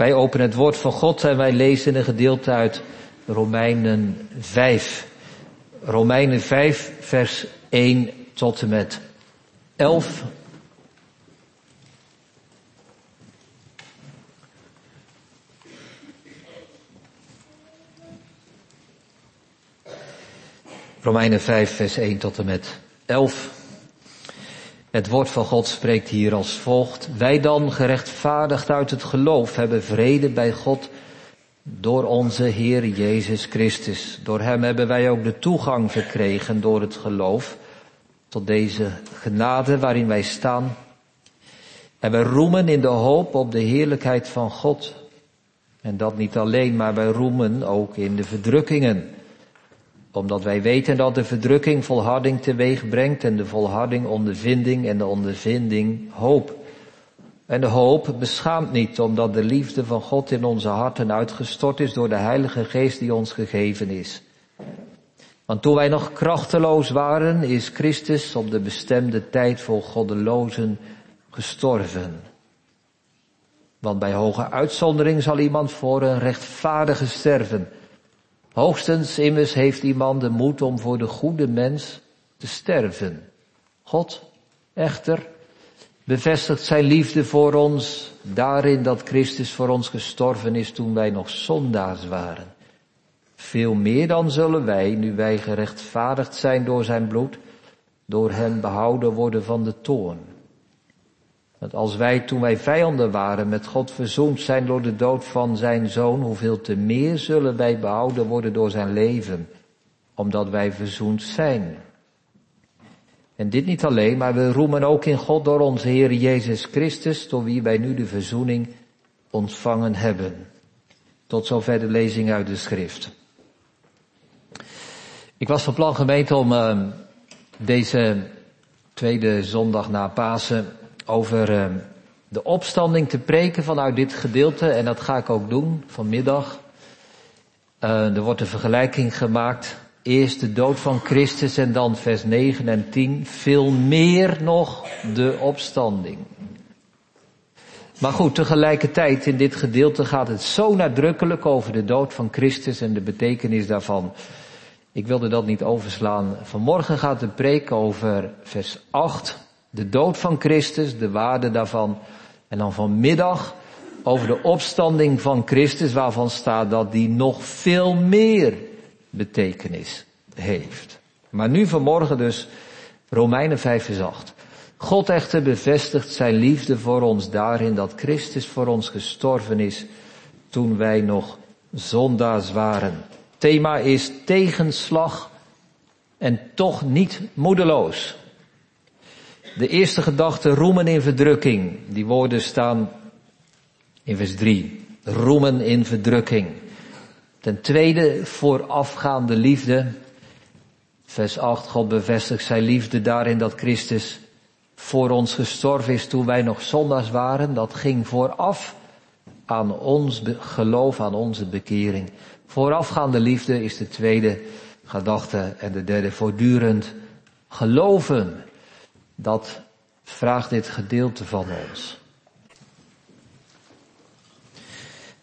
Wij openen het woord van God en wij lezen een gedeelte uit Romeinen 5. Romeinen 5 vers 1 tot en met 11. Romeinen 5 vers 1 tot en met 11. Het woord van God spreekt hier als volgt. Wij dan, gerechtvaardigd uit het geloof, hebben vrede bij God door onze Heer Jezus Christus. Door Hem hebben wij ook de toegang verkregen door het geloof tot deze genade waarin wij staan. En wij roemen in de hoop op de heerlijkheid van God. En dat niet alleen, maar wij roemen ook in de verdrukkingen omdat wij weten dat de verdrukking volharding teweeg brengt en de volharding ondervinding en de ondervinding hoop. En de hoop beschaamt niet, omdat de liefde van God in onze harten uitgestort is door de Heilige Geest die ons gegeven is. Want toen wij nog krachteloos waren, is Christus op de bestemde tijd voor goddelozen gestorven. Want bij hoge uitzondering zal iemand voor een rechtvaardige sterven. Hoogstens immers heeft iemand de moed om voor de goede mens te sterven. God, echter, bevestigt zijn liefde voor ons daarin dat Christus voor ons gestorven is toen wij nog zondaars waren. Veel meer dan zullen wij, nu wij gerechtvaardigd zijn door zijn bloed, door hem behouden worden van de toorn. Want als wij toen wij vijanden waren met God verzoend zijn door de dood van zijn zoon, hoeveel te meer zullen wij behouden worden door zijn leven, omdat wij verzoend zijn. En dit niet alleen, maar we roemen ook in God door onze Heer Jezus Christus, door wie wij nu de verzoening ontvangen hebben. Tot zover de lezing uit de schrift. Ik was van plan gemeente om uh, deze tweede zondag na Pasen over uh, de opstanding te preken vanuit dit gedeelte. En dat ga ik ook doen vanmiddag. Uh, er wordt een vergelijking gemaakt. Eerst de dood van Christus en dan vers 9 en 10. Veel meer nog de opstanding. Maar goed, tegelijkertijd in dit gedeelte gaat het zo nadrukkelijk over de dood van Christus en de betekenis daarvan. Ik wilde dat niet overslaan. Vanmorgen gaat de preek over vers 8 de dood van Christus, de waarde daarvan. En dan vanmiddag over de opstanding van Christus, waarvan staat dat die nog veel meer betekenis heeft. Maar nu vanmorgen dus Romeinen 5 vers 8. God echter bevestigt zijn liefde voor ons daarin dat Christus voor ons gestorven is toen wij nog zondaars waren. Thema is tegenslag en toch niet moedeloos. De eerste gedachte, roemen in verdrukking. Die woorden staan in vers 3. Roemen in verdrukking. Ten tweede, voorafgaande liefde. Vers 8, God bevestigt zijn liefde daarin dat Christus voor ons gestorven is toen wij nog zondags waren. Dat ging vooraf aan ons geloof, aan onze bekering. Voorafgaande liefde is de tweede gedachte en de derde voortdurend geloven. Dat vraagt dit gedeelte van ons.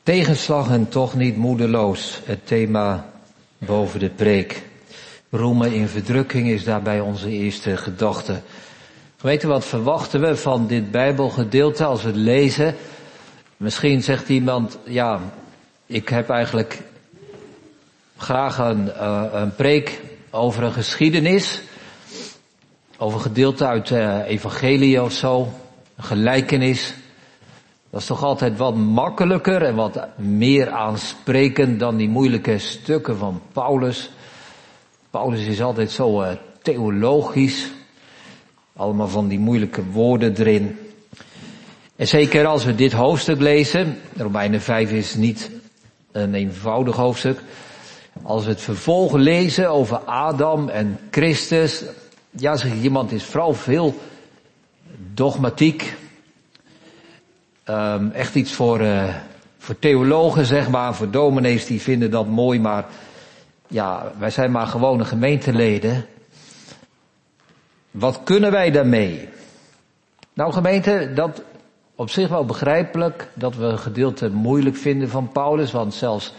Tegenslag en toch niet moedeloos, het thema boven de preek. Roemen in verdrukking is daarbij onze eerste gedachte. Weten wat verwachten we van dit Bijbelgedeelte als we het lezen? Misschien zegt iemand, ja, ik heb eigenlijk graag een, uh, een preek over een geschiedenis over gedeelte uit uh, evangelie of zo, gelijkenis. Dat is toch altijd wat makkelijker en wat meer aansprekend dan die moeilijke stukken van Paulus. Paulus is altijd zo uh, theologisch. Allemaal van die moeilijke woorden erin. En zeker als we dit hoofdstuk lezen, Romeinen 5 is niet een eenvoudig hoofdstuk. Als we het vervolg lezen over Adam en Christus, ja, zeg iemand is vooral veel dogmatiek. Um, echt iets voor, uh, voor theologen, zeg maar, voor dominees die vinden dat mooi, maar ja, wij zijn maar gewone gemeenteleden. Wat kunnen wij daarmee? Nou gemeente, dat op zich wel begrijpelijk dat we een gedeelte moeilijk vinden van Paulus, want zelfs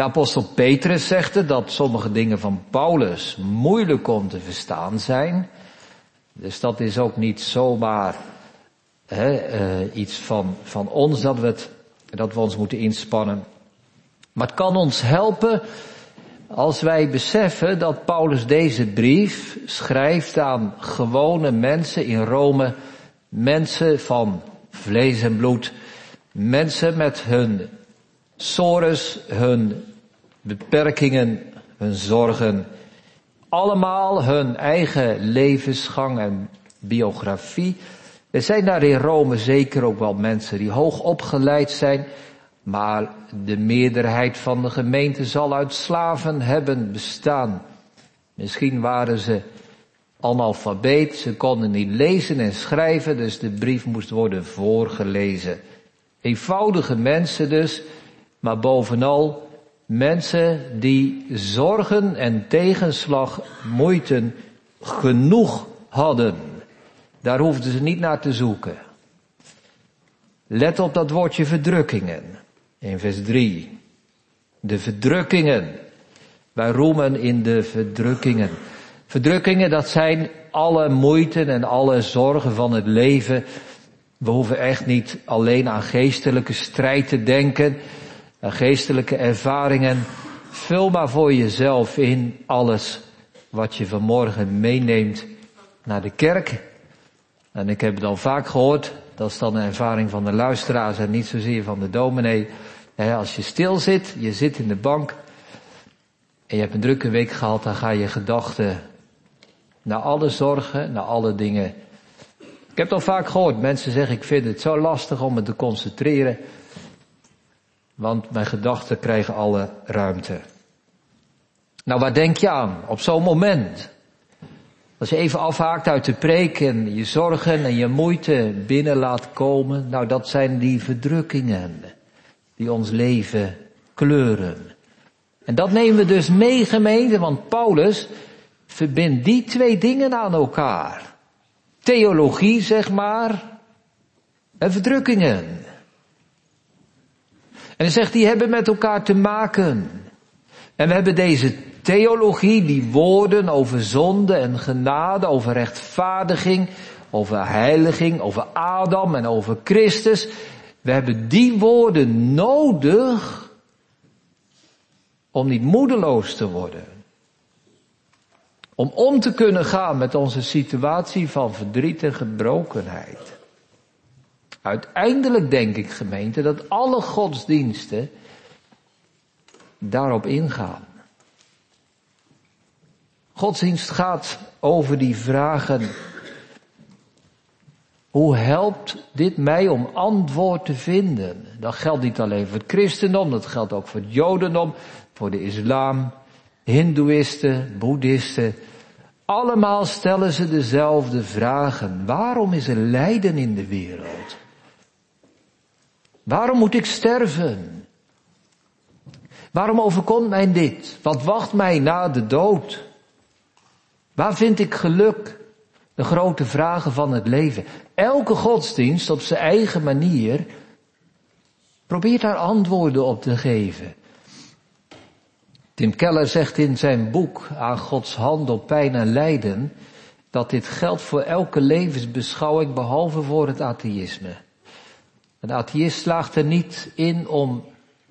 de apostel Petrus zegt dat sommige dingen van Paulus moeilijk om te verstaan zijn. Dus dat is ook niet zomaar hè, uh, iets van, van ons dat we, het, dat we ons moeten inspannen. Maar het kan ons helpen als wij beseffen dat Paulus deze brief schrijft aan gewone mensen in Rome, mensen van vlees en bloed, mensen met hun sores, hun beperkingen, hun zorgen, allemaal hun eigen levensgang en biografie. Er zijn daar in Rome zeker ook wel mensen die hoog opgeleid zijn, maar de meerderheid van de gemeente zal uit slaven hebben bestaan. Misschien waren ze analfabeet, ze konden niet lezen en schrijven, dus de brief moest worden voorgelezen. Eenvoudige mensen dus, maar bovenal mensen die zorgen en tegenslag, moeite genoeg hadden. Daar hoefden ze niet naar te zoeken. Let op dat woordje verdrukkingen. In vers 3. De verdrukkingen. Wij roemen in de verdrukkingen. Verdrukkingen, dat zijn alle moeite en alle zorgen van het leven. We hoeven echt niet alleen aan geestelijke strijd te denken, geestelijke ervaringen. Vul maar voor jezelf in alles wat je vanmorgen meeneemt naar de kerk. En ik heb het al vaak gehoord, dat is dan een ervaring van de luisteraars en niet zozeer van de dominee. Als je stil zit, je zit in de bank en je hebt een drukke week gehad, dan ga je gedachten naar alle zorgen, naar alle dingen. Ik heb het al vaak gehoord, mensen zeggen ik vind het zo lastig om me te concentreren, want mijn gedachten krijgen alle ruimte. Nou, waar denk je aan op zo'n moment? Als je even afhaakt uit de preek en je zorgen en je moeite binnen laat komen, nou dat zijn die verdrukkingen die ons leven kleuren. En dat nemen we dus mee gemeente, want Paulus verbindt die twee dingen aan elkaar. Theologie, zeg maar, en verdrukkingen. En hij zegt, die hebben met elkaar te maken. En we hebben deze theologie, die woorden over zonde en genade, over rechtvaardiging, over heiliging, over Adam en over Christus. We hebben die woorden nodig om niet moedeloos te worden. Om om te kunnen gaan met onze situatie van verdriet en gebrokenheid. Uiteindelijk denk ik gemeente dat alle godsdiensten daarop ingaan. Godsdienst gaat over die vragen hoe helpt dit mij om antwoord te vinden? Dat geldt niet alleen voor het christendom, dat geldt ook voor het jodendom, voor de islam, hindoeïsten, boeddhisten. Allemaal stellen ze dezelfde vragen. Waarom is er lijden in de wereld? Waarom moet ik sterven? Waarom overkomt mij dit? Wat wacht mij na de dood? Waar vind ik geluk? De grote vragen van het leven. Elke godsdienst op zijn eigen manier probeert daar antwoorden op te geven. Tim Keller zegt in zijn boek aan Gods hand op pijn en lijden dat dit geldt voor elke levensbeschouwing behalve voor het atheïsme. Een atheïst slaagt er niet in om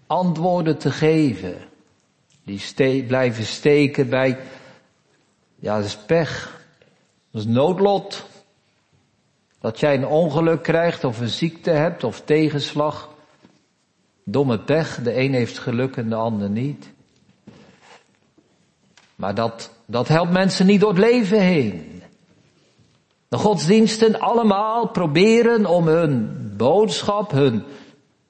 antwoorden te geven. Die blijven steken bij, ja, dat is pech. Dat is noodlot. Dat jij een ongeluk krijgt of een ziekte hebt of tegenslag. Domme pech, de een heeft geluk en de ander niet. Maar dat, dat helpt mensen niet door het leven heen. De godsdiensten allemaal proberen om hun boodschap, hun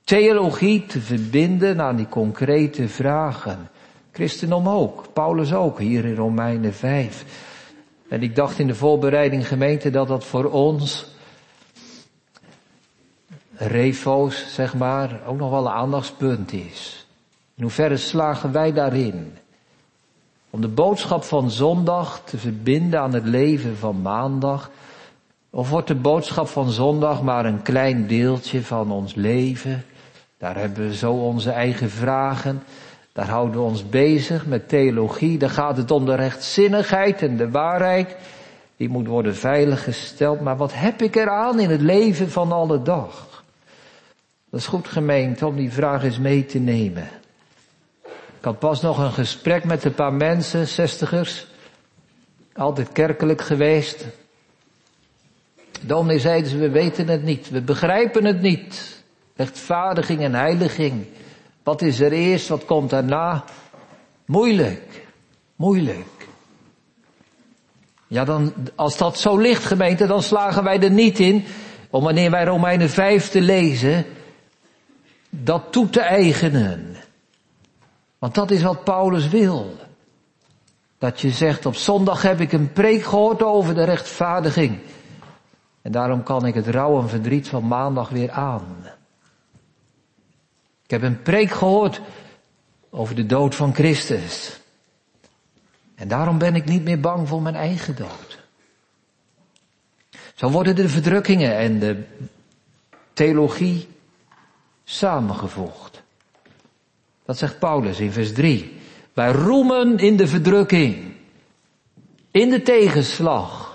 theologie te verbinden aan die concrete vragen. Christendom ook, Paulus ook, hier in Romeinen 5. En ik dacht in de voorbereiding gemeente dat dat voor ons, refo's zeg maar, ook nog wel een aandachtspunt is. In hoeverre slagen wij daarin? Om de boodschap van zondag te verbinden aan het leven van maandag. Of wordt de boodschap van zondag maar een klein deeltje van ons leven? Daar hebben we zo onze eigen vragen. Daar houden we ons bezig met theologie. Daar gaat het om de rechtzinnigheid en de waarheid. Die moet worden veiliggesteld. Maar wat heb ik eraan in het leven van alle dag? Dat is goed gemeend om die vraag eens mee te nemen. Ik had pas nog een gesprek met een paar mensen, zestigers. Altijd kerkelijk geweest. Dominee zeiden ze, we weten het niet. We begrijpen het niet. Rechtvaardiging en heiliging. Wat is er eerst, wat komt daarna? Moeilijk. Moeilijk. Ja, dan, als dat zo ligt, gemeente, dan slagen wij er niet in om wanneer wij Romeinen 5 te lezen, dat toe te eigenen. Want dat is wat Paulus wil. Dat je zegt, op zondag heb ik een preek gehoord over de rechtvaardiging. En daarom kan ik het rouw en verdriet van maandag weer aan. Ik heb een preek gehoord over de dood van Christus. En daarom ben ik niet meer bang voor mijn eigen dood. Zo worden de verdrukkingen en de theologie samengevoegd. Dat zegt Paulus in vers 3. Wij roemen in de verdrukking, in de tegenslag,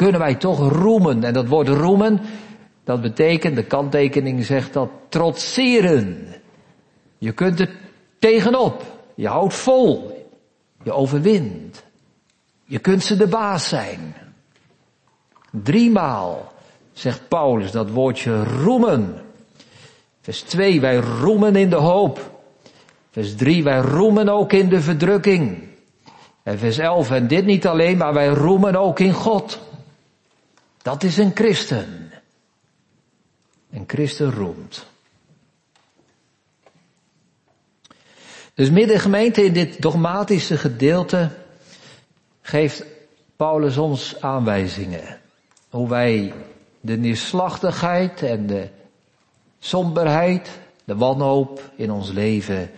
kunnen wij toch roemen. En dat woord roemen, dat betekent, de kanttekening zegt dat, trotseren. Je kunt er tegenop. Je houdt vol. Je overwint. Je kunt ze de baas zijn. Driemaal zegt Paulus dat woordje roemen. Vers 2, wij roemen in de hoop. Vers 3, wij roemen ook in de verdrukking. En vers 11, en dit niet alleen, maar wij roemen ook in God. Dat is een christen. Een christen roemt. Dus midden gemeente in dit dogmatische gedeelte geeft Paulus ons aanwijzingen. Hoe wij de neerslachtigheid en de somberheid, de wanhoop in ons leven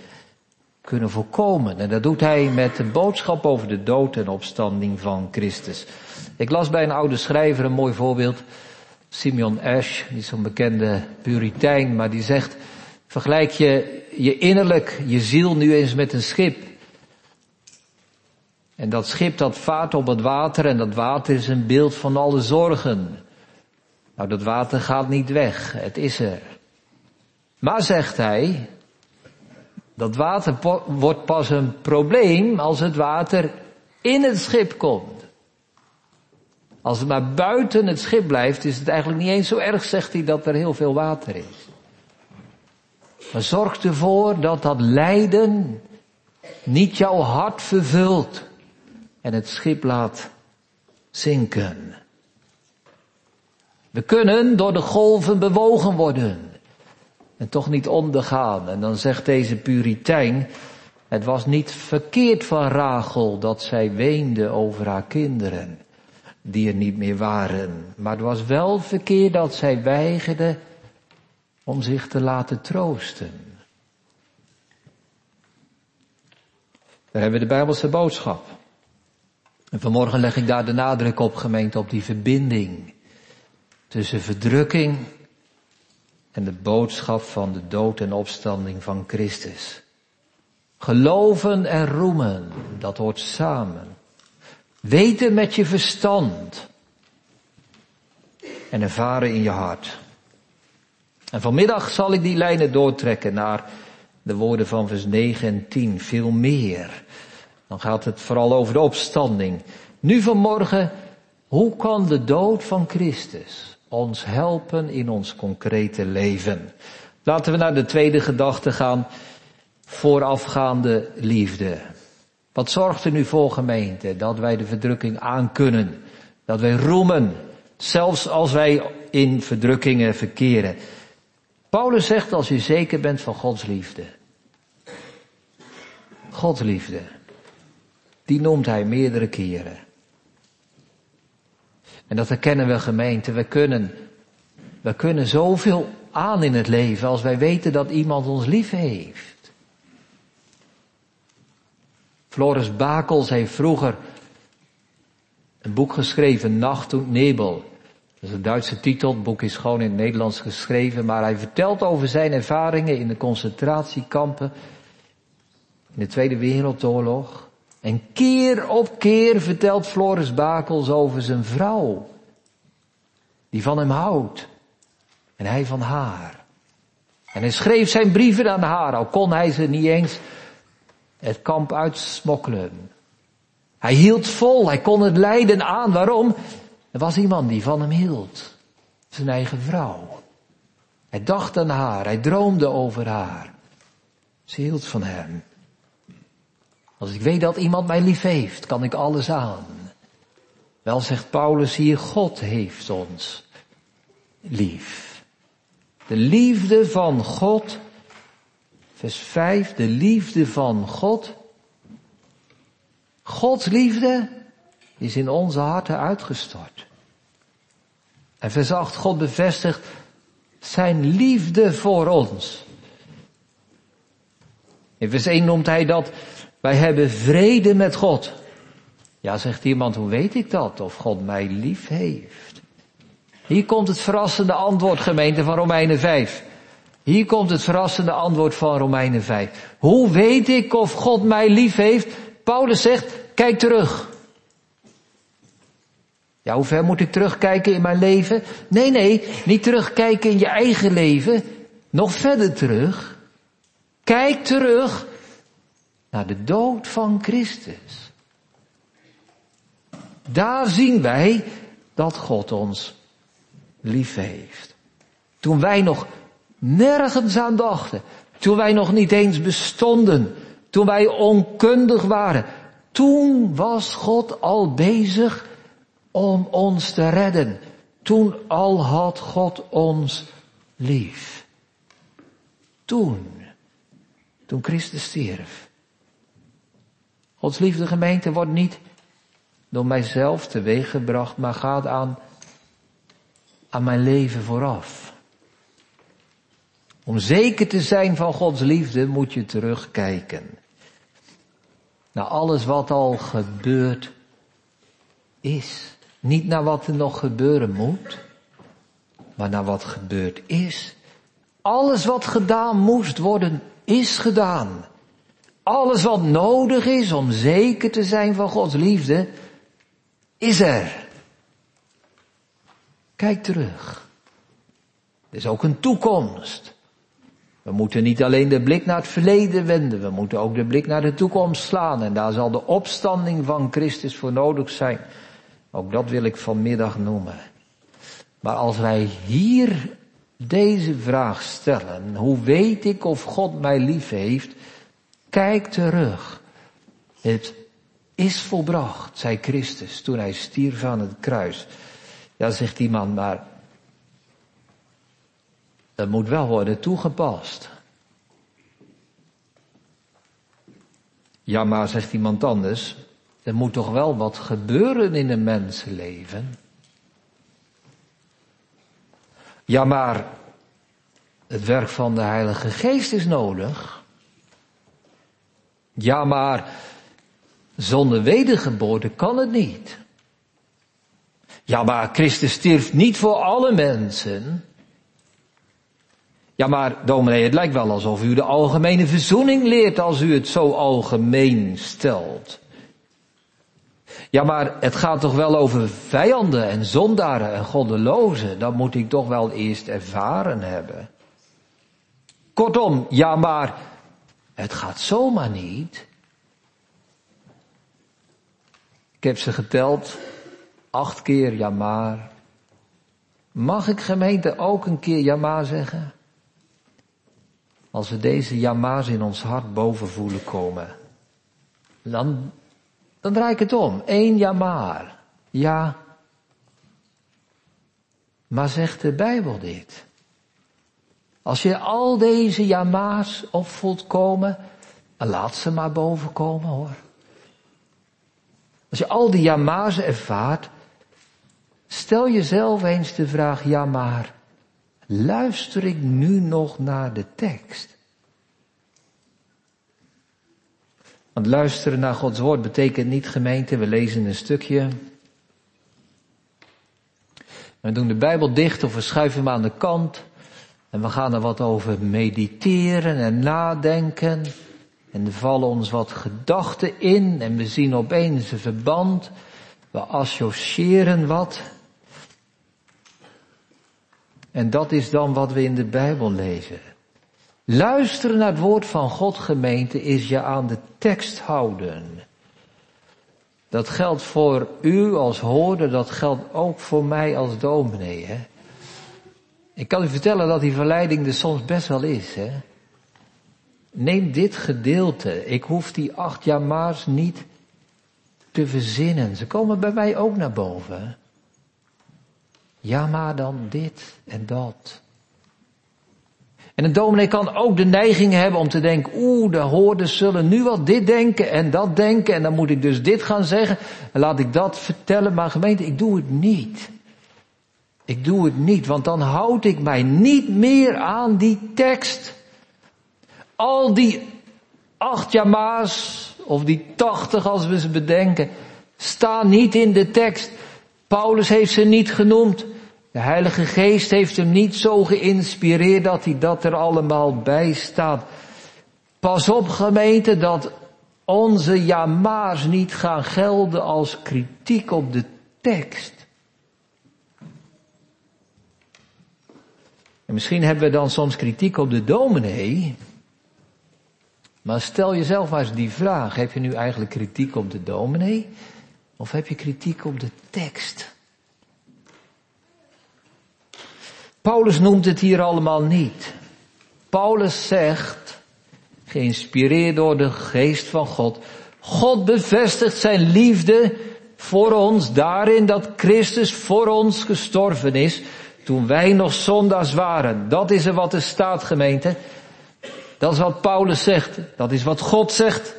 kunnen voorkomen. En dat doet hij met de boodschap over de dood en opstanding van Christus. Ik las bij een oude schrijver een mooi voorbeeld. Simeon Ash, die is zo'n bekende puritein, maar die zegt, vergelijk je je innerlijk, je ziel nu eens met een schip. En dat schip dat vaart op het water en dat water is een beeld van alle zorgen. Nou, dat water gaat niet weg, het is er. Maar zegt hij, dat water wordt pas een probleem als het water in het schip komt. Als het maar buiten het schip blijft, is het eigenlijk niet eens zo erg, zegt hij, dat er heel veel water is. Maar zorg ervoor dat dat lijden niet jouw hart vervult en het schip laat zinken. We kunnen door de golven bewogen worden en toch niet ondergaan. En dan zegt deze puritein, het was niet verkeerd van Rachel dat zij weende over haar kinderen, die er niet meer waren. Maar het was wel verkeerd dat zij weigerde om zich te laten troosten. Daar hebben de Bijbelse boodschap. En vanmorgen leg ik daar de nadruk op, gemeente, op die verbinding tussen verdrukking en de boodschap van de dood en opstanding van Christus. Geloven en roemen, dat hoort samen. Weten met je verstand en ervaren in je hart. En vanmiddag zal ik die lijnen doortrekken naar de woorden van vers 9 en 10, veel meer. Dan gaat het vooral over de opstanding. Nu vanmorgen, hoe kan de dood van Christus ons helpen in ons concrete leven? Laten we naar de tweede gedachte gaan, voorafgaande liefde. Wat zorgt er nu voor gemeente dat wij de verdrukking aankunnen? Dat wij roemen, zelfs als wij in verdrukkingen verkeren. Paulus zegt als je zeker bent van Gods liefde. Gods liefde. Die noemt hij meerdere keren. En dat herkennen we gemeente. We kunnen, we kunnen zoveel aan in het leven als wij weten dat iemand ons lief heeft. Floris Bakels heeft vroeger een boek geschreven, Nacht und Nebel. Dat is een Duitse titel, het boek is gewoon in het Nederlands geschreven, maar hij vertelt over zijn ervaringen in de concentratiekampen in de Tweede Wereldoorlog. En keer op keer vertelt Floris Bakels over zijn vrouw, die van hem houdt en hij van haar. En hij schreef zijn brieven aan haar, al kon hij ze niet eens het kamp uitsmokkelen. Hij hield vol, hij kon het lijden aan. Waarom? Er was iemand die van hem hield. Zijn eigen vrouw. Hij dacht aan haar, hij droomde over haar. Ze hield van hem. Als ik weet dat iemand mij lief heeft, kan ik alles aan. Wel zegt Paulus hier, God heeft ons lief. De liefde van God, vers 5, de liefde van God. Gods liefde is in onze harten uitgestort. En vers 8, God bevestigt zijn liefde voor ons. In vers 1 noemt hij dat, wij hebben vrede met God. Ja, zegt iemand, hoe weet ik dat? Of God mij lief heeft. Hier komt het verrassende antwoord, gemeente, van Romeinen 5. Hier komt het verrassende antwoord van Romeinen 5. Hoe weet ik of God mij lief heeft? Paulus zegt, kijk terug. Ja, hoe ver moet ik terugkijken in mijn leven? Nee, nee, niet terugkijken in je eigen leven. Nog verder terug. Kijk terug naar de dood van Christus. Daar zien wij dat God ons lief heeft. Toen wij nog nergens aan dachten, toen wij nog niet eens bestonden, toen wij onkundig waren, toen was God al bezig om ons te redden. Toen al had God ons lief. Toen, toen Christus stierf. Gods liefde gemeente wordt niet door mijzelf teweeggebracht, maar gaat aan, aan mijn leven vooraf. Om zeker te zijn van Gods liefde moet je terugkijken. Naar alles wat al gebeurd is. Niet naar wat er nog gebeuren moet, maar naar wat gebeurd is. Alles wat gedaan moest worden, is gedaan. Alles wat nodig is om zeker te zijn van Gods liefde, is er. Kijk terug. Er is ook een toekomst. We moeten niet alleen de blik naar het verleden wenden, we moeten ook de blik naar de toekomst slaan. En daar zal de opstanding van Christus voor nodig zijn. Ook dat wil ik vanmiddag noemen. Maar als wij hier deze vraag stellen, hoe weet ik of God mij lief heeft? Kijk terug. Het is volbracht, zei Christus toen hij stierf aan het kruis. Ja, zegt die man, maar dat moet wel worden toegepast. Ja, maar zegt iemand anders, er moet toch wel wat gebeuren in een mensenleven? Ja, maar het werk van de Heilige Geest is nodig. Ja, maar zonder wedergeboorte kan het niet. Ja, maar Christus stierf niet voor alle mensen. Ja, maar dominee, het lijkt wel alsof u de algemene verzoening leert als u het zo algemeen stelt. Ja, maar het gaat toch wel over vijanden en zondaren en goddelozen. Dat moet ik toch wel eerst ervaren hebben. Kortom, ja, maar het gaat zomaar niet. Ik heb ze geteld. Acht keer ja maar. Mag ik gemeente ook een keer ja maar zeggen? Als we deze jama's in ons hart boven voelen komen, dan dan draai ik het om. Eén ja maar. Ja. Maar zegt de Bijbel dit? Als je al deze jama's op voelt komen, laat ze maar boven komen hoor. Als je al die jama's ervaart, stel jezelf eens de vraag, ja maar, luister ik nu nog naar de tekst? Want luisteren naar Gods woord betekent niet gemeente, we lezen een stukje. We doen de Bijbel dicht of we schuiven hem aan de kant. En we gaan er wat over mediteren en nadenken. En er vallen ons wat gedachten in en we zien opeens een verband. We associëren wat. En dat is dan wat we in de Bijbel lezen. Luisteren naar het woord van God gemeente is je aan de tekst houden. Dat geldt voor u als hoorder, dat geldt ook voor mij als dominee. Hè? Ik kan u vertellen dat die verleiding er soms best wel is. Hè? Neem dit gedeelte. Ik hoef die acht jaar maars niet te verzinnen. Ze komen bij mij ook naar boven. Ja, maar dan dit en dat. En een dominee kan ook de neiging hebben om te denken, oeh, de hoorders zullen nu wel dit denken en dat denken en dan moet ik dus dit gaan zeggen en laat ik dat vertellen. Maar gemeente, ik doe het niet. Ik doe het niet, want dan houd ik mij niet meer aan die tekst. Al die acht jama's, of die tachtig als we ze bedenken, staan niet in de tekst. Paulus heeft ze niet genoemd. De Heilige Geest heeft hem niet zo geïnspireerd dat hij dat er allemaal bij staat. Pas op gemeente dat onze jama's niet gaan gelden als kritiek op de tekst. En misschien hebben we dan soms kritiek op de dominee. Maar stel jezelf maar eens die vraag. Heb je nu eigenlijk kritiek op de dominee? Of heb je kritiek op de tekst? Paulus noemt het hier allemaal niet. Paulus zegt, geïnspireerd door de geest van God, God bevestigt zijn liefde voor ons daarin dat Christus voor ons gestorven is toen wij nog zondaars waren. Dat is er wat er staat gemeente. Dat is wat Paulus zegt. Dat is wat God zegt.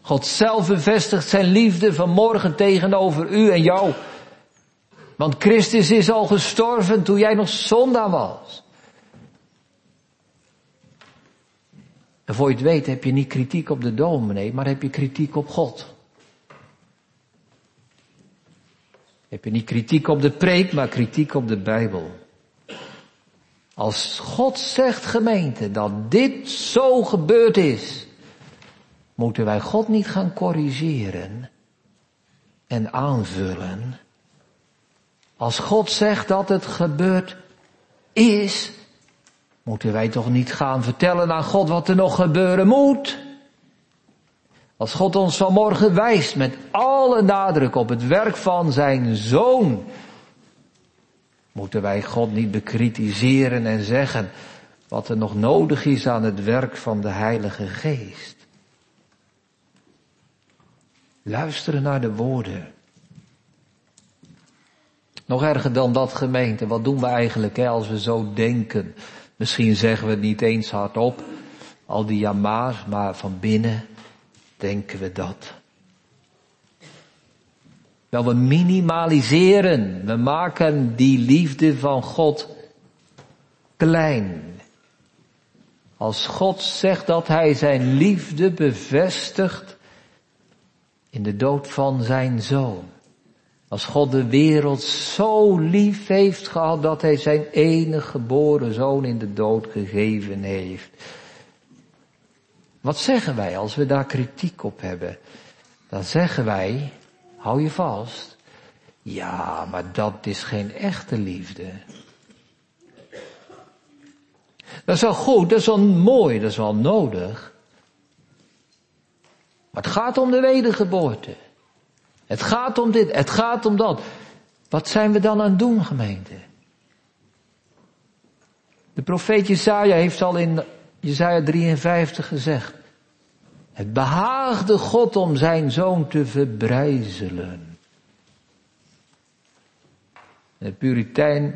God zelf bevestigt zijn liefde vanmorgen tegenover u en jou. Want Christus is al gestorven toen jij nog zondaar was. En voor je het weet heb je niet kritiek op de dominee, maar heb je kritiek op God. Heb je niet kritiek op de preek, maar kritiek op de Bijbel. Als God zegt gemeente dat dit zo gebeurd is, moeten wij God niet gaan corrigeren en aanvullen. Als God zegt dat het gebeurd is, moeten wij toch niet gaan vertellen aan God wat er nog gebeuren moet? Als God ons vanmorgen wijst met alle nadruk op het werk van zijn zoon, moeten wij God niet bekritiseren en zeggen wat er nog nodig is aan het werk van de Heilige Geest. Luisteren naar de woorden. Nog erger dan dat gemeente, wat doen we eigenlijk hè, als we zo denken? Misschien zeggen we het niet eens hardop, al die jama's, maar van binnen denken we dat. Wel, we minimaliseren, we maken die liefde van God klein. Als God zegt dat Hij zijn liefde bevestigt in de dood van zijn zoon. Als God de wereld zo lief heeft gehad dat Hij zijn enige geboren zoon in de dood gegeven heeft. Wat zeggen wij als we daar kritiek op hebben? Dan zeggen wij, hou je vast, ja, maar dat is geen echte liefde. Dat is wel goed, dat is wel mooi, dat is wel nodig. Maar het gaat om de wedergeboorte. Het gaat om dit, het gaat om dat. Wat zijn we dan aan het doen, gemeente? De profeet Jesaja heeft al in Jesaja 53 gezegd. Het behaagde God om zijn zoon te verbrijzelen. De puritein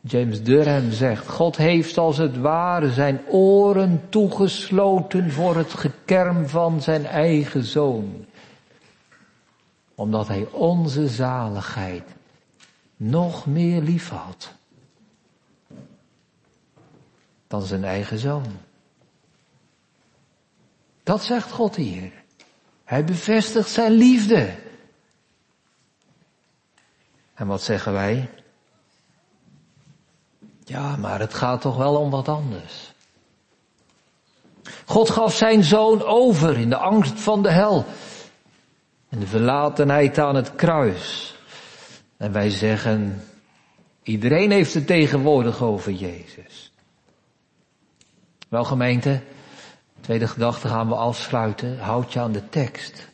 James Durham zegt, God heeft als het ware zijn oren toegesloten voor het gekerm van zijn eigen zoon. Omdat hij onze zaligheid nog meer lief had dan zijn eigen zoon. Dat zegt God hier. Hij bevestigt zijn liefde. En wat zeggen wij? Ja, maar het gaat toch wel om wat anders. God gaf zijn zoon over in de angst van de hel. En de verlatenheid aan het kruis. En wij zeggen, iedereen heeft het tegenwoordig over Jezus. Wel gemeente, tweede gedachte gaan we afsluiten. Houd je aan de tekst.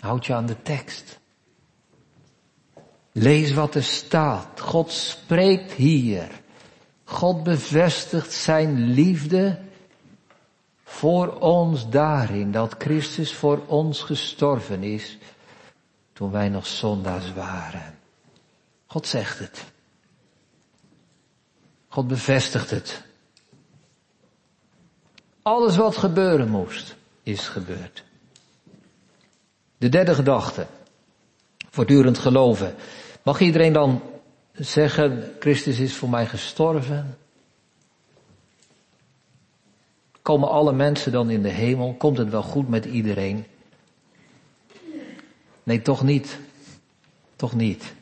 Houd je aan de tekst. Lees wat er staat. God spreekt hier. God bevestigt zijn liefde voor ons daarin dat Christus voor ons gestorven is toen wij nog zondaars waren. God zegt het. God bevestigt het. Alles wat gebeuren moest, is gebeurd. De derde gedachte. Voortdurend geloven. Mag iedereen dan zeggen, Christus is voor mij gestorven? Komen alle mensen dan in de hemel? Komt het wel goed met iedereen? Nee, toch niet. Toch niet.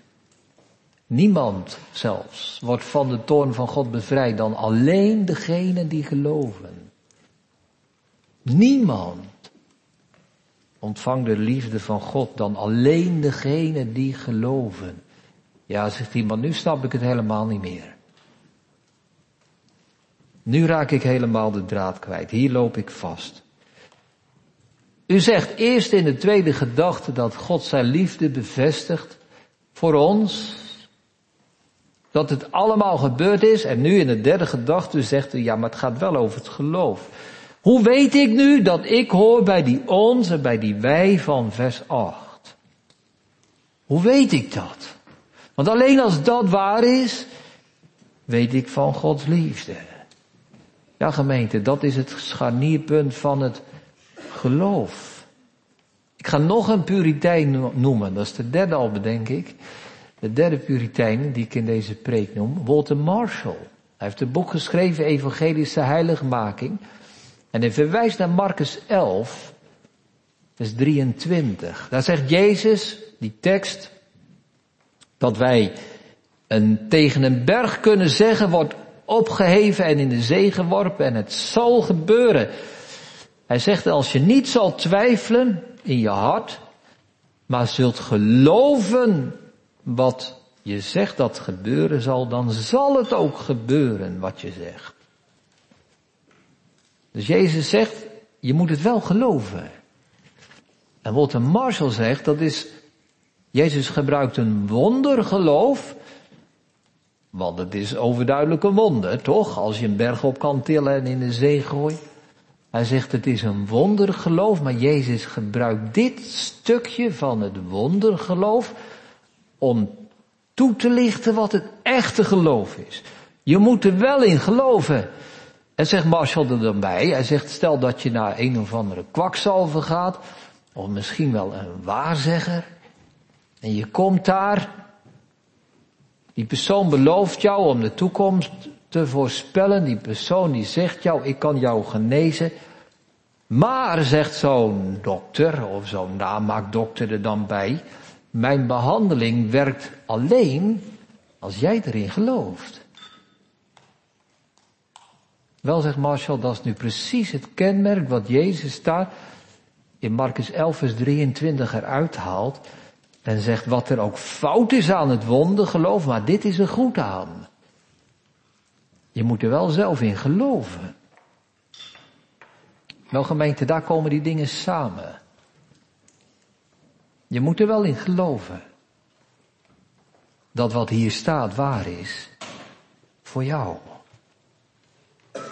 Niemand zelfs wordt van de toorn van God bevrijd dan alleen degenen die geloven. Niemand ontvangt de liefde van God dan alleen degenen die geloven. Ja, zegt iemand, nu snap ik het helemaal niet meer. Nu raak ik helemaal de draad kwijt. Hier loop ik vast. U zegt eerst in de tweede gedachte dat God zijn liefde bevestigt voor ons. Dat het allemaal gebeurd is. En nu in de derde gedachte zegt u, ja, maar het gaat wel over het geloof. Hoe weet ik nu dat ik hoor bij die ons en bij die wij van vers 8? Hoe weet ik dat? Want alleen als dat waar is, weet ik van Gods liefde. Ja gemeente, dat is het scharnierpunt van het geloof. Ik ga nog een puritein noemen, dat is de derde al bedenk ik. De derde puritein die ik in deze preek noem, Walter Marshall. Hij heeft een boek geschreven, Evangelische Heiligmaking. En hij verwijst naar Marcus 11, vers 23. Daar zegt Jezus, die tekst, dat wij een, tegen een berg kunnen zeggen, wordt opgeheven en in de zee geworpen en het zal gebeuren. Hij zegt, als je niet zal twijfelen in je hart, maar zult geloven wat je zegt dat gebeuren zal, dan zal het ook gebeuren wat je zegt. Dus Jezus zegt, je moet het wel geloven. En wat een Marshall zegt, dat is, Jezus gebruikt een wondergeloof, want het is overduidelijk een wonder, toch? Als je een berg op kan tillen en in de zee gooit. Hij zegt het is een wondergeloof, maar Jezus gebruikt dit stukje van het wondergeloof om toe te lichten wat het echte geloof is. Je moet er wel in geloven. En zegt Marshall er dan bij, hij zegt stel dat je naar een of andere kwakzalver gaat, of misschien wel een waarzegger, en je komt daar, die persoon belooft jou om de toekomst te voorspellen, die persoon die zegt jou, ik kan jou genezen, maar zegt zo'n dokter, of zo'n namaakdokter er dan bij, mijn behandeling werkt alleen als jij erin gelooft. Wel, zegt Marshall, dat is nu precies het kenmerk wat Jezus daar in Marcus 11 vers 23 eruit haalt. En zegt wat er ook fout is aan het wonder, geloof maar dit is er goed aan. Je moet er wel zelf in geloven. Wel gemeente, daar komen die dingen samen. Je moet er wel in geloven. Dat wat hier staat waar is. Voor jou.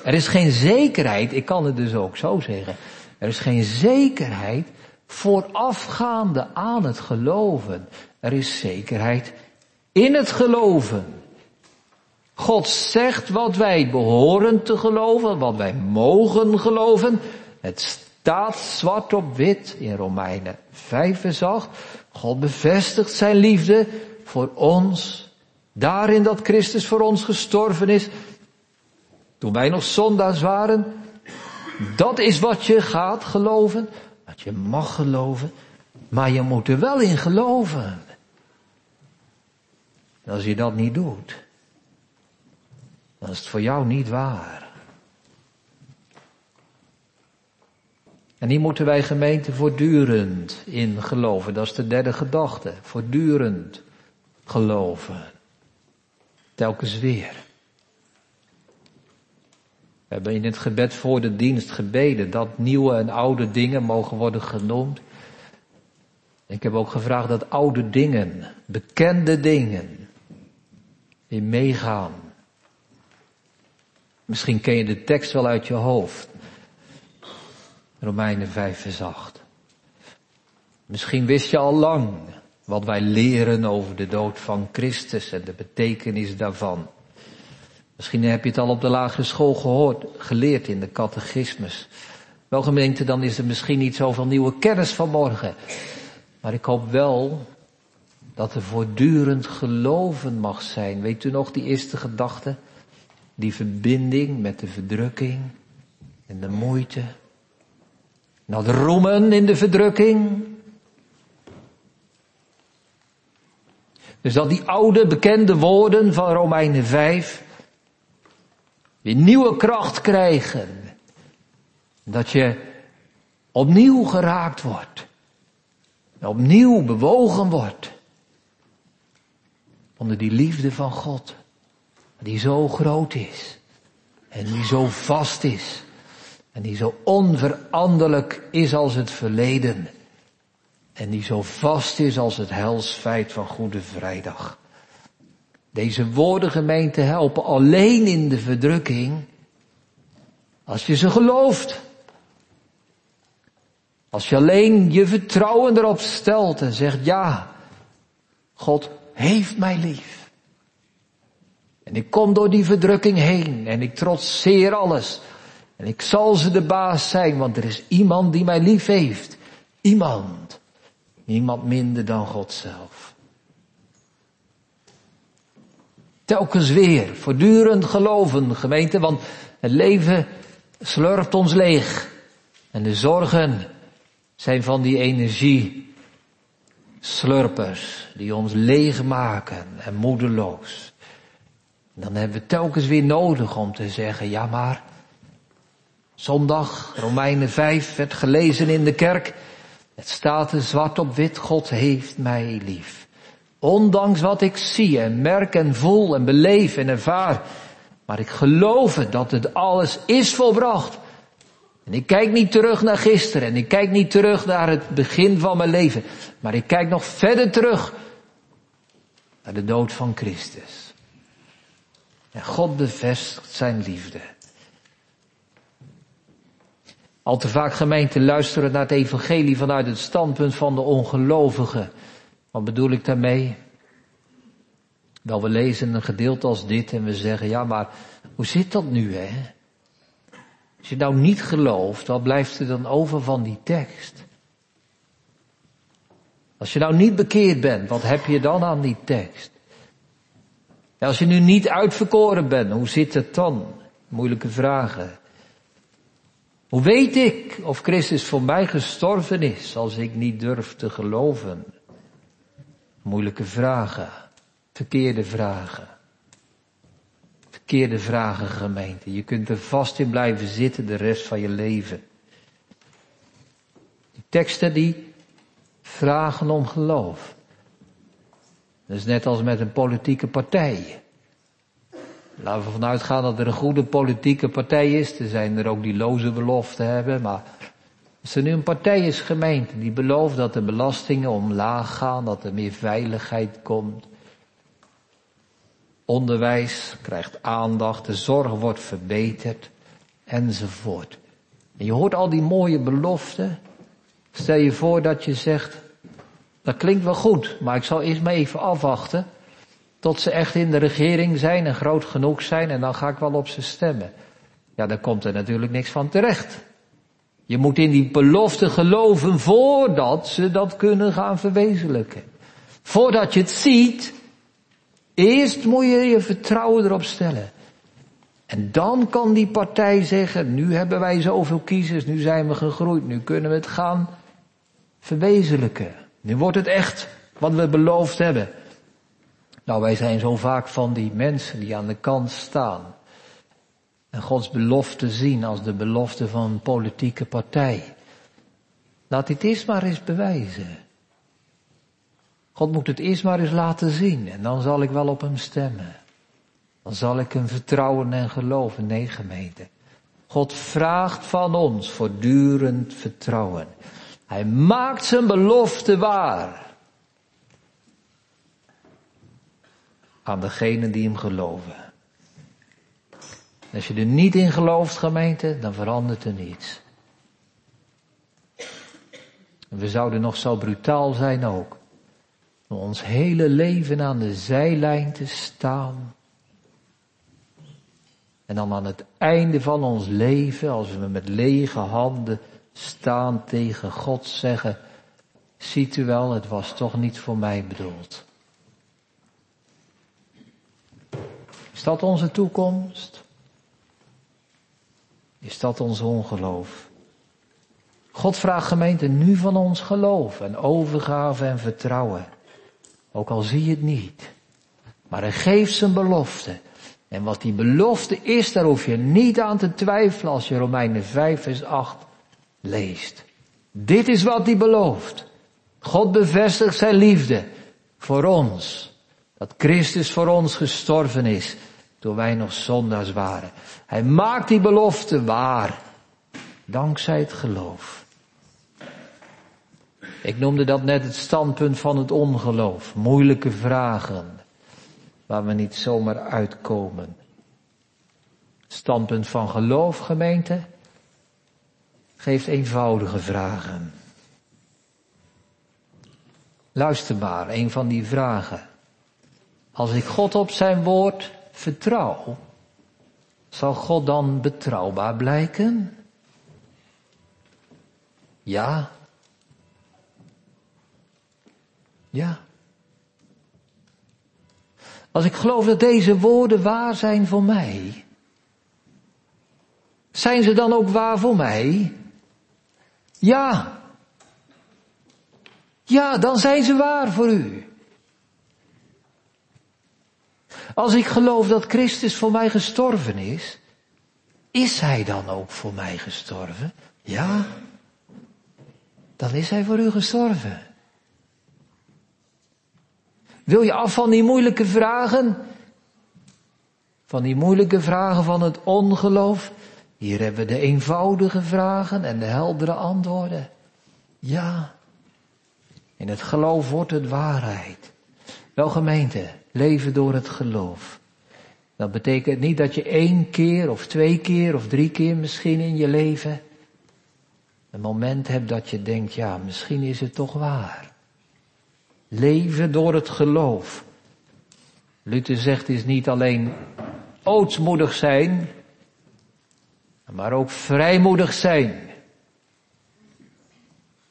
Er is geen zekerheid, ik kan het dus ook zo zeggen. Er is geen zekerheid voorafgaande aan het geloven. Er is zekerheid in het geloven. God zegt wat wij behoren te geloven, wat wij mogen geloven. Het staat zwart op wit in Romeinen 5 vers 8. God bevestigt zijn liefde voor ons. Daarin dat Christus voor ons gestorven is. Toen wij nog zondaars waren. Dat is wat je gaat geloven. Je mag geloven. Maar je moet er wel in geloven. En als je dat niet doet, dan is het voor jou niet waar. En hier moeten wij gemeente voortdurend in geloven. Dat is de derde gedachte. Voortdurend geloven. Telkens weer. We hebben in het gebed voor de dienst gebeden dat nieuwe en oude dingen mogen worden genoemd. Ik heb ook gevraagd dat oude dingen, bekende dingen, weer meegaan. Misschien ken je de tekst wel uit je hoofd. Romeinen 5 vers 8. Misschien wist je al lang wat wij leren over de dood van Christus en de betekenis daarvan. Misschien heb je het al op de lagere school gehoord, geleerd in de catechismus. Wel gemeente, dan is er misschien niet zoveel nieuwe kennis vanmorgen. Maar ik hoop wel dat er voortdurend geloven mag zijn. Weet u nog die eerste gedachte? Die verbinding met de verdrukking en de moeite. Nou, de roemen in de verdrukking. Dus dat die oude bekende woorden van Romeinen 5 weer nieuwe kracht krijgen. Dat je opnieuw geraakt wordt. Opnieuw bewogen wordt. Onder die liefde van God. Die zo groot is. En die zo vast is. En die zo onveranderlijk is als het verleden. En die zo vast is als het helsfeit van Goede Vrijdag. Deze woorden gemeente helpen alleen in de verdrukking als je ze gelooft. Als je alleen je vertrouwen erop stelt en zegt ja, God heeft mij lief. En ik kom door die verdrukking heen en ik trotseer alles. En ik zal ze de baas zijn, want er is iemand die mij lief heeft. Iemand. Niemand minder dan God zelf. Telkens weer, voortdurend geloven, gemeente, want het leven slurpt ons leeg. En de zorgen zijn van die energie slurpers die ons leeg maken en moedeloos. dan hebben we telkens weer nodig om te zeggen, ja maar, zondag, Romeinen 5, werd gelezen in de kerk. Het staat er zwart op wit, God heeft mij lief. Ondanks wat ik zie en merk en voel en beleef en ervaar. Maar ik geloof dat het alles is volbracht. En ik kijk niet terug naar gisteren en ik kijk niet terug naar het begin van mijn leven. Maar ik kijk nog verder terug naar de dood van Christus. En God bevestigt zijn liefde. Al te vaak gemeenten luisteren naar het evangelie vanuit het standpunt van de ongelovigen. Wat bedoel ik daarmee? Wel, we lezen een gedeelte als dit en we zeggen, ja, maar hoe zit dat nu, hè? Als je nou niet gelooft, wat blijft er dan over van die tekst? Als je nou niet bekeerd bent, wat heb je dan aan die tekst? als je nu niet uitverkoren bent, hoe zit het dan? Moeilijke vragen. Hoe weet ik of Christus voor mij gestorven is als ik niet durf te geloven? Moeilijke vragen. Verkeerde vragen. Verkeerde vragen gemeente. Je kunt er vast in blijven zitten de rest van je leven. Die teksten die vragen om geloof. Dat is net als met een politieke partij. Laten we vanuit gaan dat er een goede politieke partij is. Er zijn er ook die loze beloften hebben, maar als er nu een partij is, gemeente, die belooft dat de belastingen omlaag gaan, dat er meer veiligheid komt. Onderwijs krijgt aandacht, de zorg wordt verbeterd, enzovoort. En je hoort al die mooie beloften. Stel je voor dat je zegt, dat klinkt wel goed, maar ik zal eerst maar even afwachten tot ze echt in de regering zijn en groot genoeg zijn en dan ga ik wel op ze stemmen. Ja, daar komt er natuurlijk niks van terecht. Je moet in die belofte geloven voordat ze dat kunnen gaan verwezenlijken. Voordat je het ziet, eerst moet je je vertrouwen erop stellen. En dan kan die partij zeggen, nu hebben wij zoveel kiezers, nu zijn we gegroeid, nu kunnen we het gaan verwezenlijken. Nu wordt het echt wat we beloofd hebben. Nou, wij zijn zo vaak van die mensen die aan de kant staan. En Gods belofte zien als de belofte van een politieke partij. Laat dit eerst maar eens bewijzen. God moet het eerst maar eens laten zien en dan zal ik wel op hem stemmen. Dan zal ik hem vertrouwen en geloven. Nee, gemeente. God vraagt van ons voortdurend vertrouwen. Hij maakt zijn belofte waar. Aan degenen die hem geloven. Als je er niet in gelooft, gemeente, dan verandert er niets. We zouden nog zo brutaal zijn ook. Om ons hele leven aan de zijlijn te staan. En dan aan het einde van ons leven, als we met lege handen staan tegen God zeggen, ziet u wel, het was toch niet voor mij bedoeld. Is dat onze toekomst? Is dat ons ongeloof? God vraagt gemeente nu van ons geloof en overgave en vertrouwen. Ook al zie je het niet. Maar hij geeft zijn belofte. En wat die belofte is, daar hoef je niet aan te twijfelen als je Romeinen 5 vers 8 leest. Dit is wat hij belooft. God bevestigt zijn liefde voor ons. Dat Christus voor ons gestorven is toen wij nog zondaars waren. Hij maakt die belofte waar. Dankzij het geloof. Ik noemde dat net het standpunt van het ongeloof. Moeilijke vragen. Waar we niet zomaar uitkomen. Standpunt van geloof, gemeente. Geeft eenvoudige vragen. Luister maar, een van die vragen. Als ik God op zijn woord vertrouw, zal God dan betrouwbaar blijken? Ja. Ja. Als ik geloof dat deze woorden waar zijn voor mij, zijn ze dan ook waar voor mij? Ja. Ja, dan zijn ze waar voor u. Als ik geloof dat Christus voor mij gestorven is, is Hij dan ook voor mij gestorven? Ja. Dan is Hij voor u gestorven. Wil je af van die moeilijke vragen? Van die moeilijke vragen van het ongeloof? Hier hebben we de eenvoudige vragen en de heldere antwoorden. Ja. In het geloof wordt het waarheid. Wel gemeente, leven door het geloof. Dat betekent niet dat je één keer of twee keer of drie keer misschien in je leven een moment hebt dat je denkt, ja, misschien is het toch waar. Leven door het geloof. Luther zegt is niet alleen ootsmoedig zijn, maar ook vrijmoedig zijn.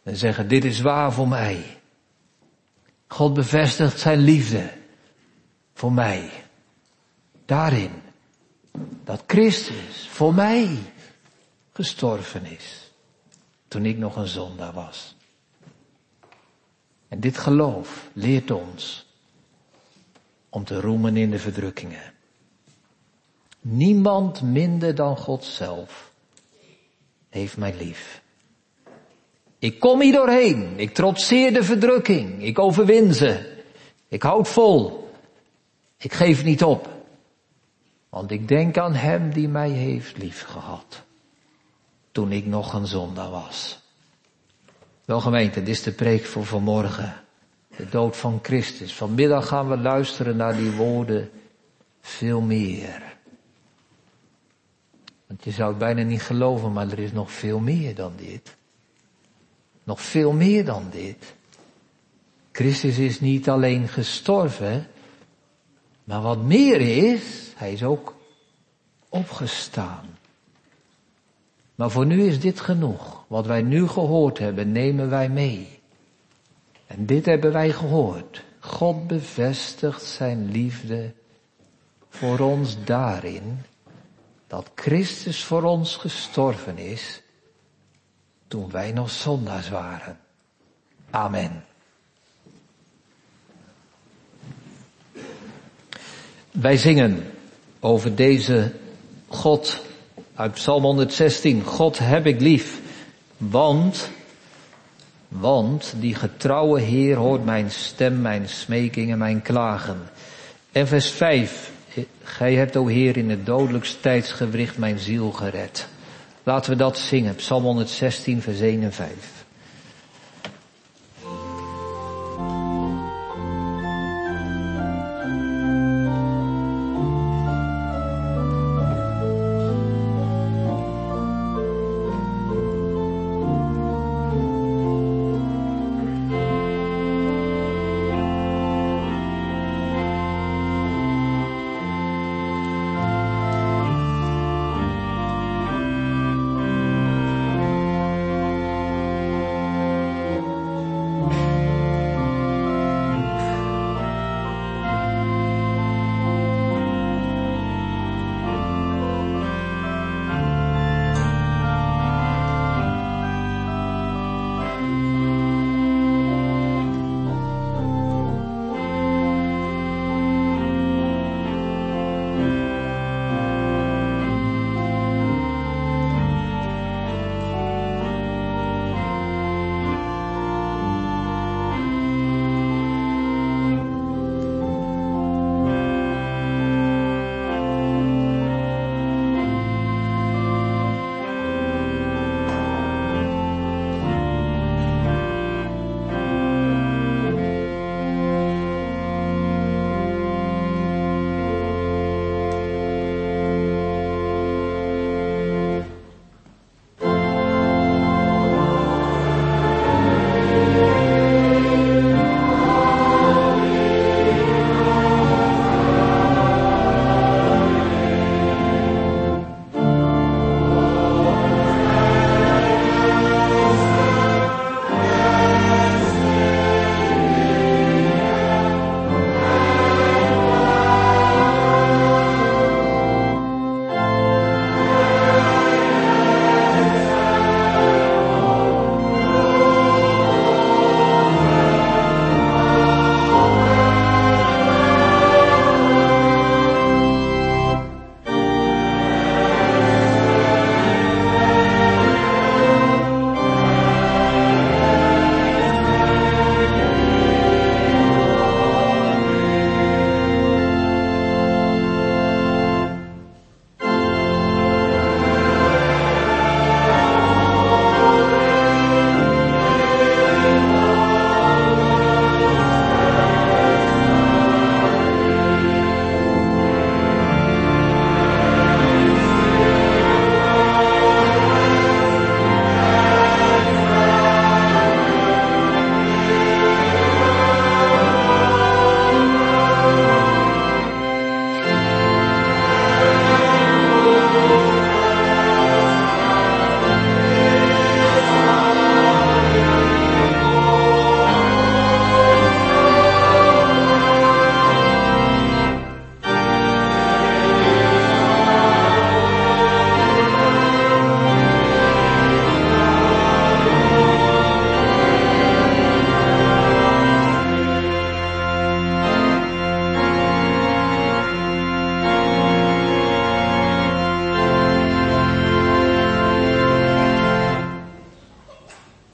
En zeggen, dit is waar voor mij. God bevestigt zijn liefde voor mij. Daarin dat Christus voor mij gestorven is. Toen ik nog een zondaar was. En dit geloof leert ons om te roemen in de verdrukkingen. Niemand minder dan God zelf heeft mij lief. Ik kom hier doorheen. Ik trotseer de verdrukking. Ik overwin ze. Ik houd vol. Ik geef niet op. Want ik denk aan Hem die mij heeft liefgehad. Toen ik nog een zondaar was. Wel gemeente, dit is de preek voor vanmorgen. De dood van Christus. Vanmiddag gaan we luisteren naar die woorden veel meer. Want je zou het bijna niet geloven, maar er is nog veel meer dan dit. Nog veel meer dan dit. Christus is niet alleen gestorven, maar wat meer is, hij is ook opgestaan. Maar voor nu is dit genoeg. Wat wij nu gehoord hebben, nemen wij mee. En dit hebben wij gehoord. God bevestigt zijn liefde voor ons daarin dat Christus voor ons gestorven is toen wij nog zondaars waren. Amen. Wij zingen over deze God uit Psalm 116. God heb ik lief, want, want die getrouwe Heer hoort mijn stem, mijn smeking en mijn klagen. En vers 5. Gij hebt, o Heer, in het dodelijkste tijdsgewricht mijn ziel gered. Laten we dat zingen. Psalm 116, vers 1 en 5.